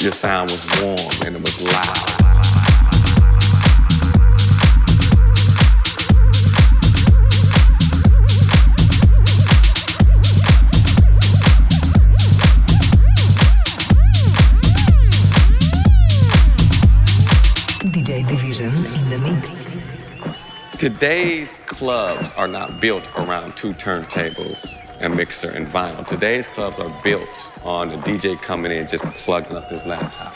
Your sound was warm and it was loud. DJ Division in the mix. Today's clubs are not built around two turntables, a mixer, and vinyl. Today's clubs are built on a DJ coming in just plugging up his laptop.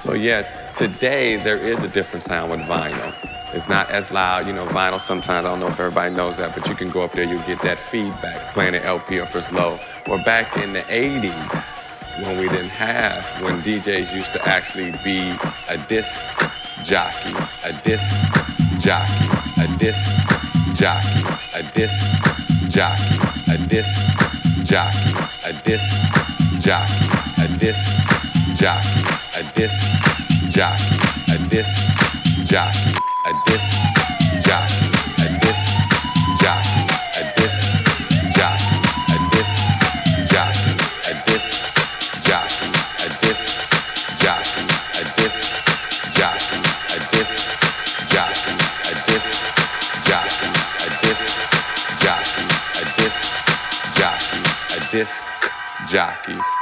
So yes, today there is a different sound with vinyl. It's not as loud, you know, vinyl sometimes, I don't know if everybody knows that, but you can go up there, you get that feedback playing an LP or it's low. Or back in the 80s, when we didn't have, when DJs used to actually be a disc jockey, a disc jockey a disc jockey, a disc jockey, a disc jockey, a disc jockey, a disc jockey, a disc jockey, a disc jockey, a disc jockey. Jockey.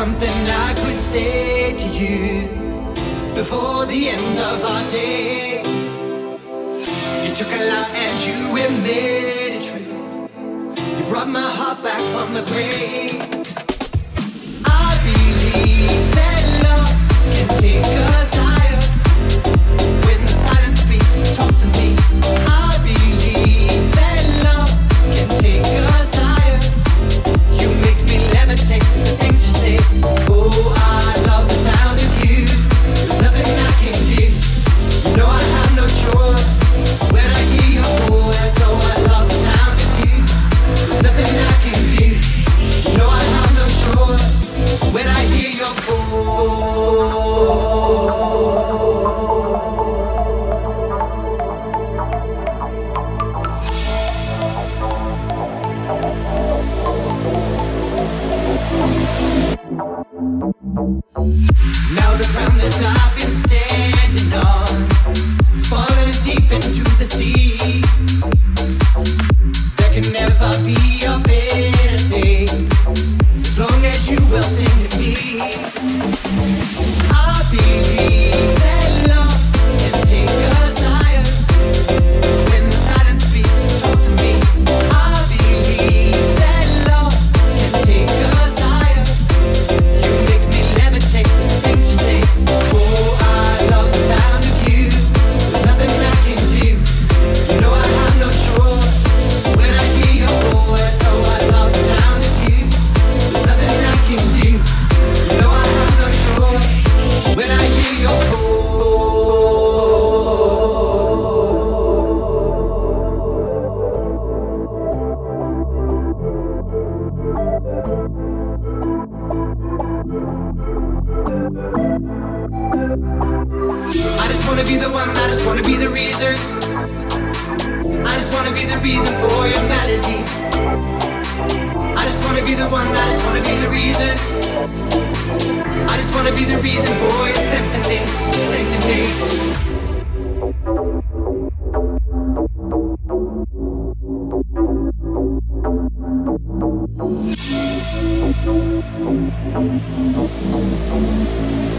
something I could say to you before the end of our days. You took a lot and you made it true. You brought my heart back from the grave. I believe that love can take us out. what? reason. I just wanna be the reason for your melody. I just wanna be the one, I just wanna be the reason. I just wanna be the reason for your symphony. Sing to me. Thank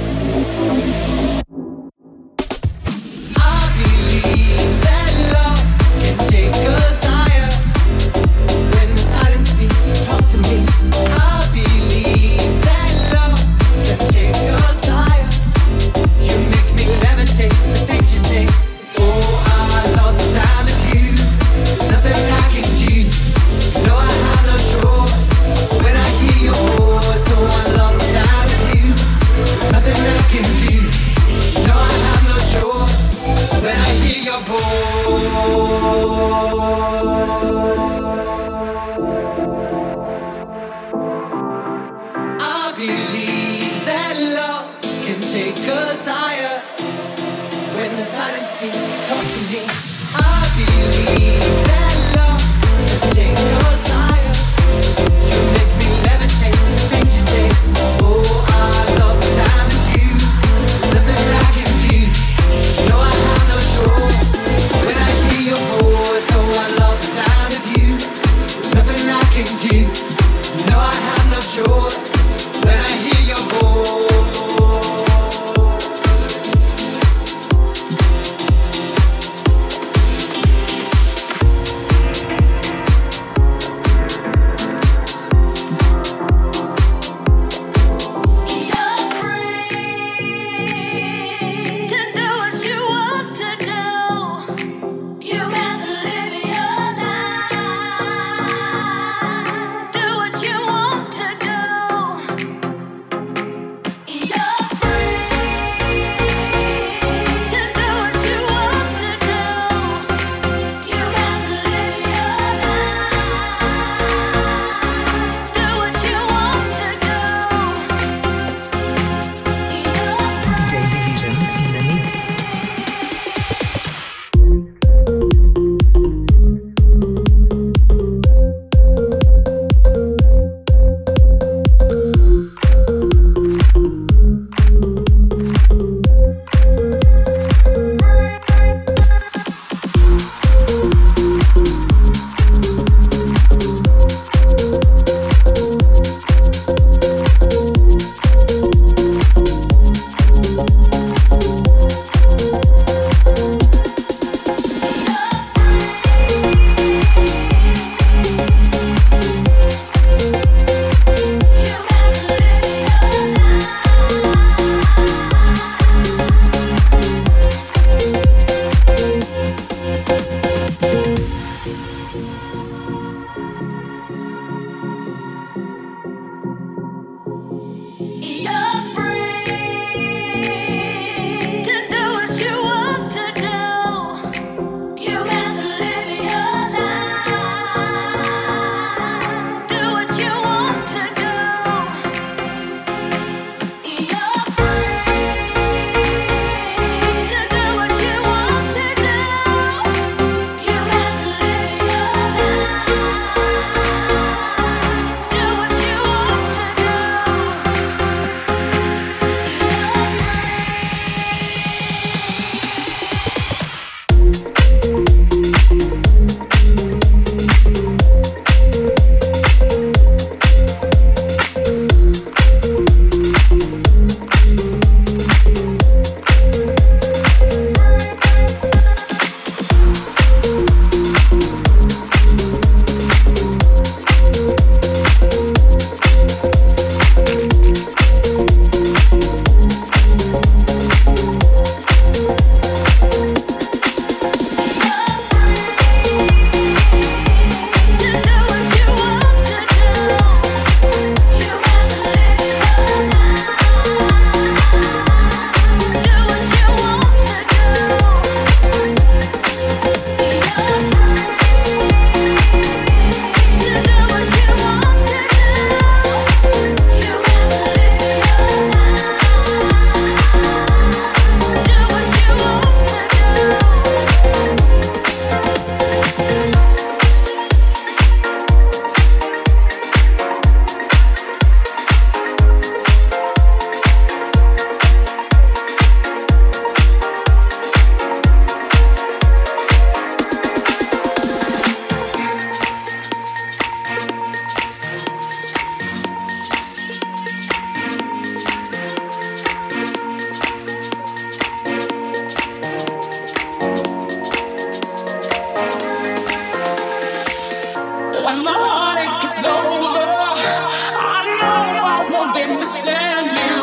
than you.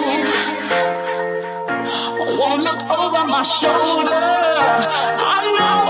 Won't look over my shoulder. I know.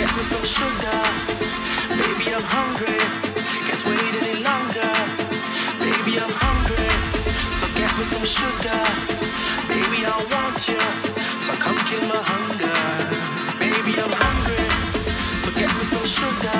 Get me some sugar. Baby, I'm hungry. Can't wait any longer. Baby, I'm hungry. So get me some sugar. Baby, I want you. So come kill my hunger. Baby, I'm hungry. So get me some sugar.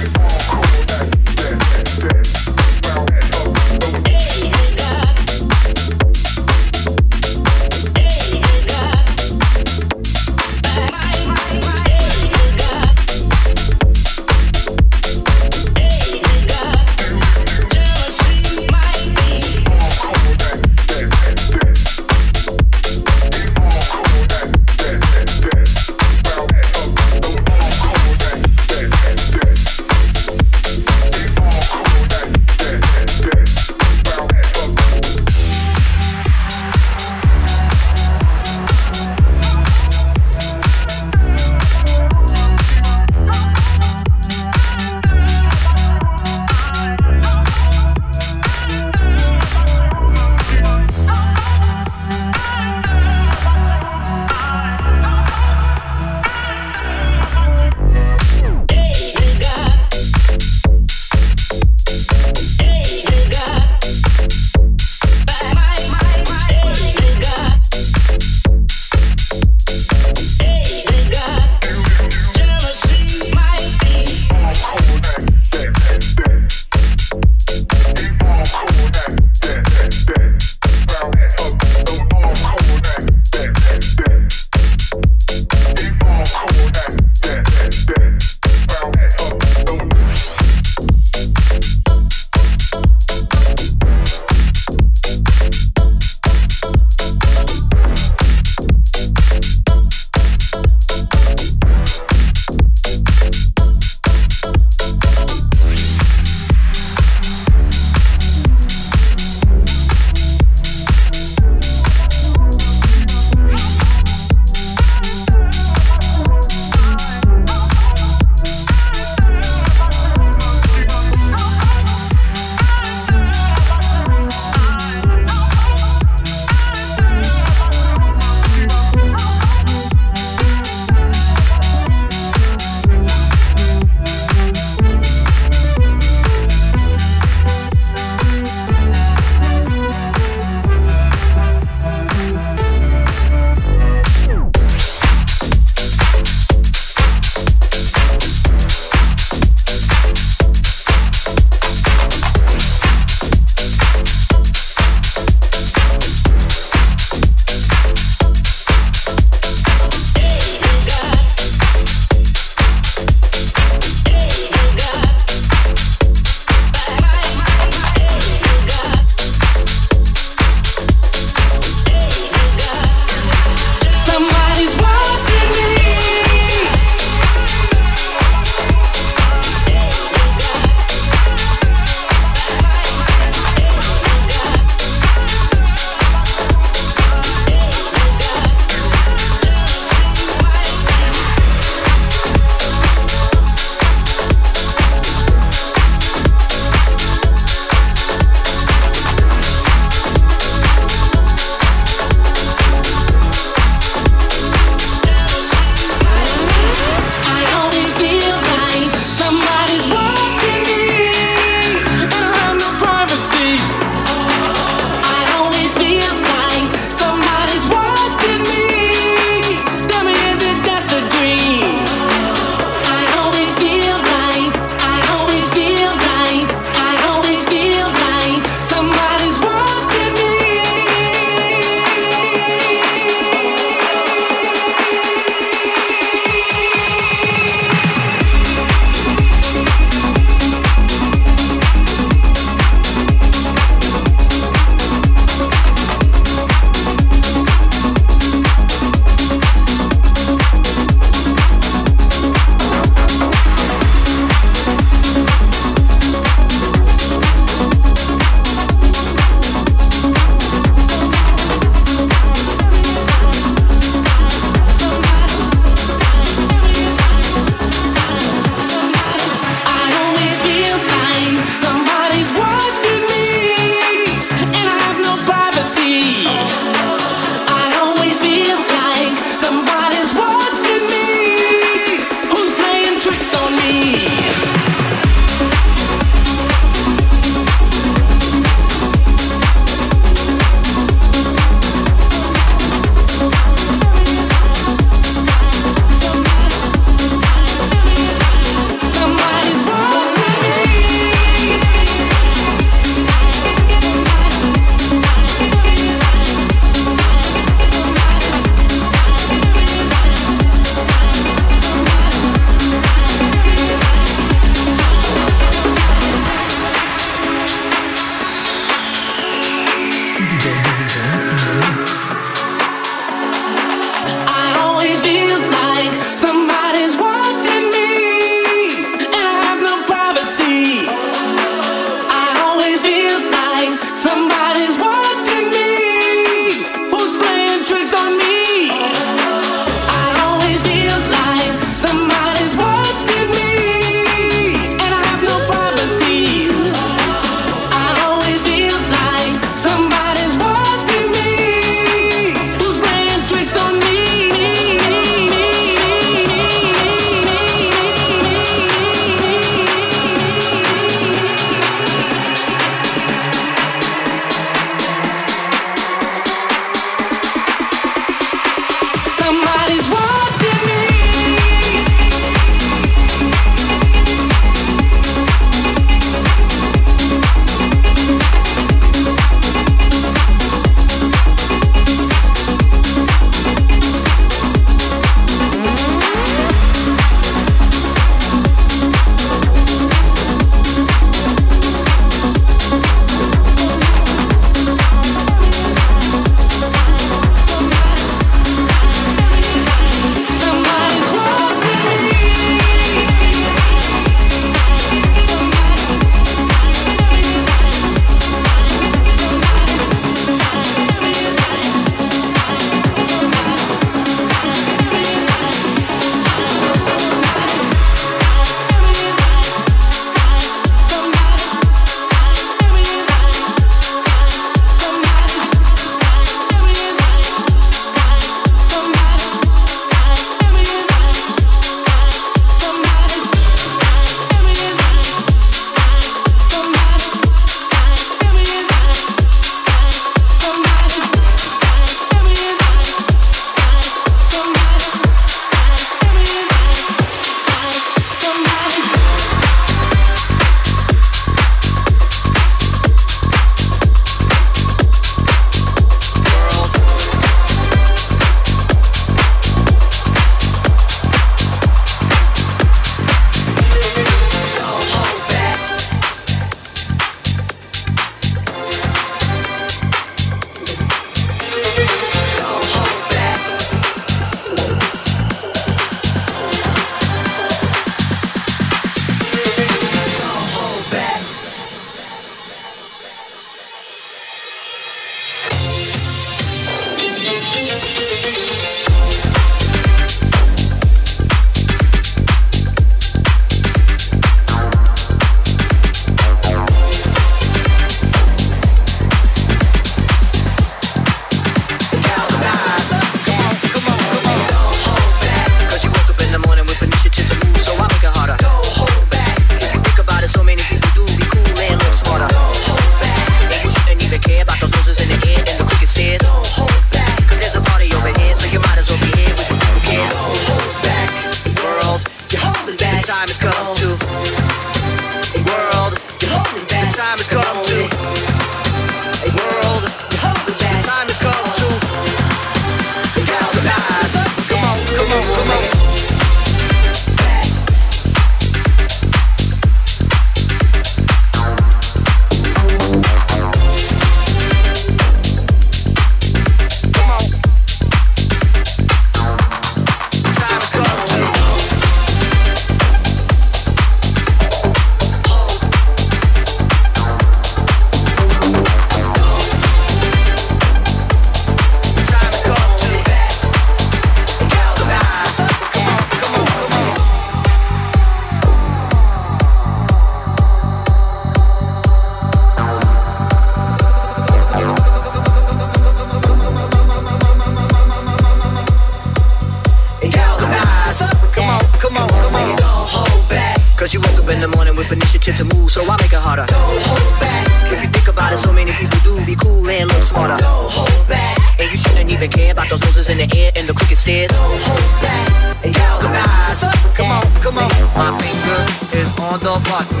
The morning with initiative to move, so I make it harder. Don't hold back. If you think about it, so many people do be cool and look smarter. Don't hold back. And you shouldn't even care about those noses in the air and the crooked stairs. Don't hold back. And galvanize. Come on, come on. My finger is on the button.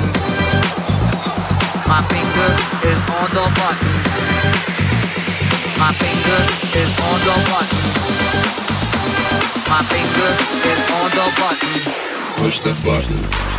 My finger is on the button. My finger is on the button. My finger is on the button. Push the button.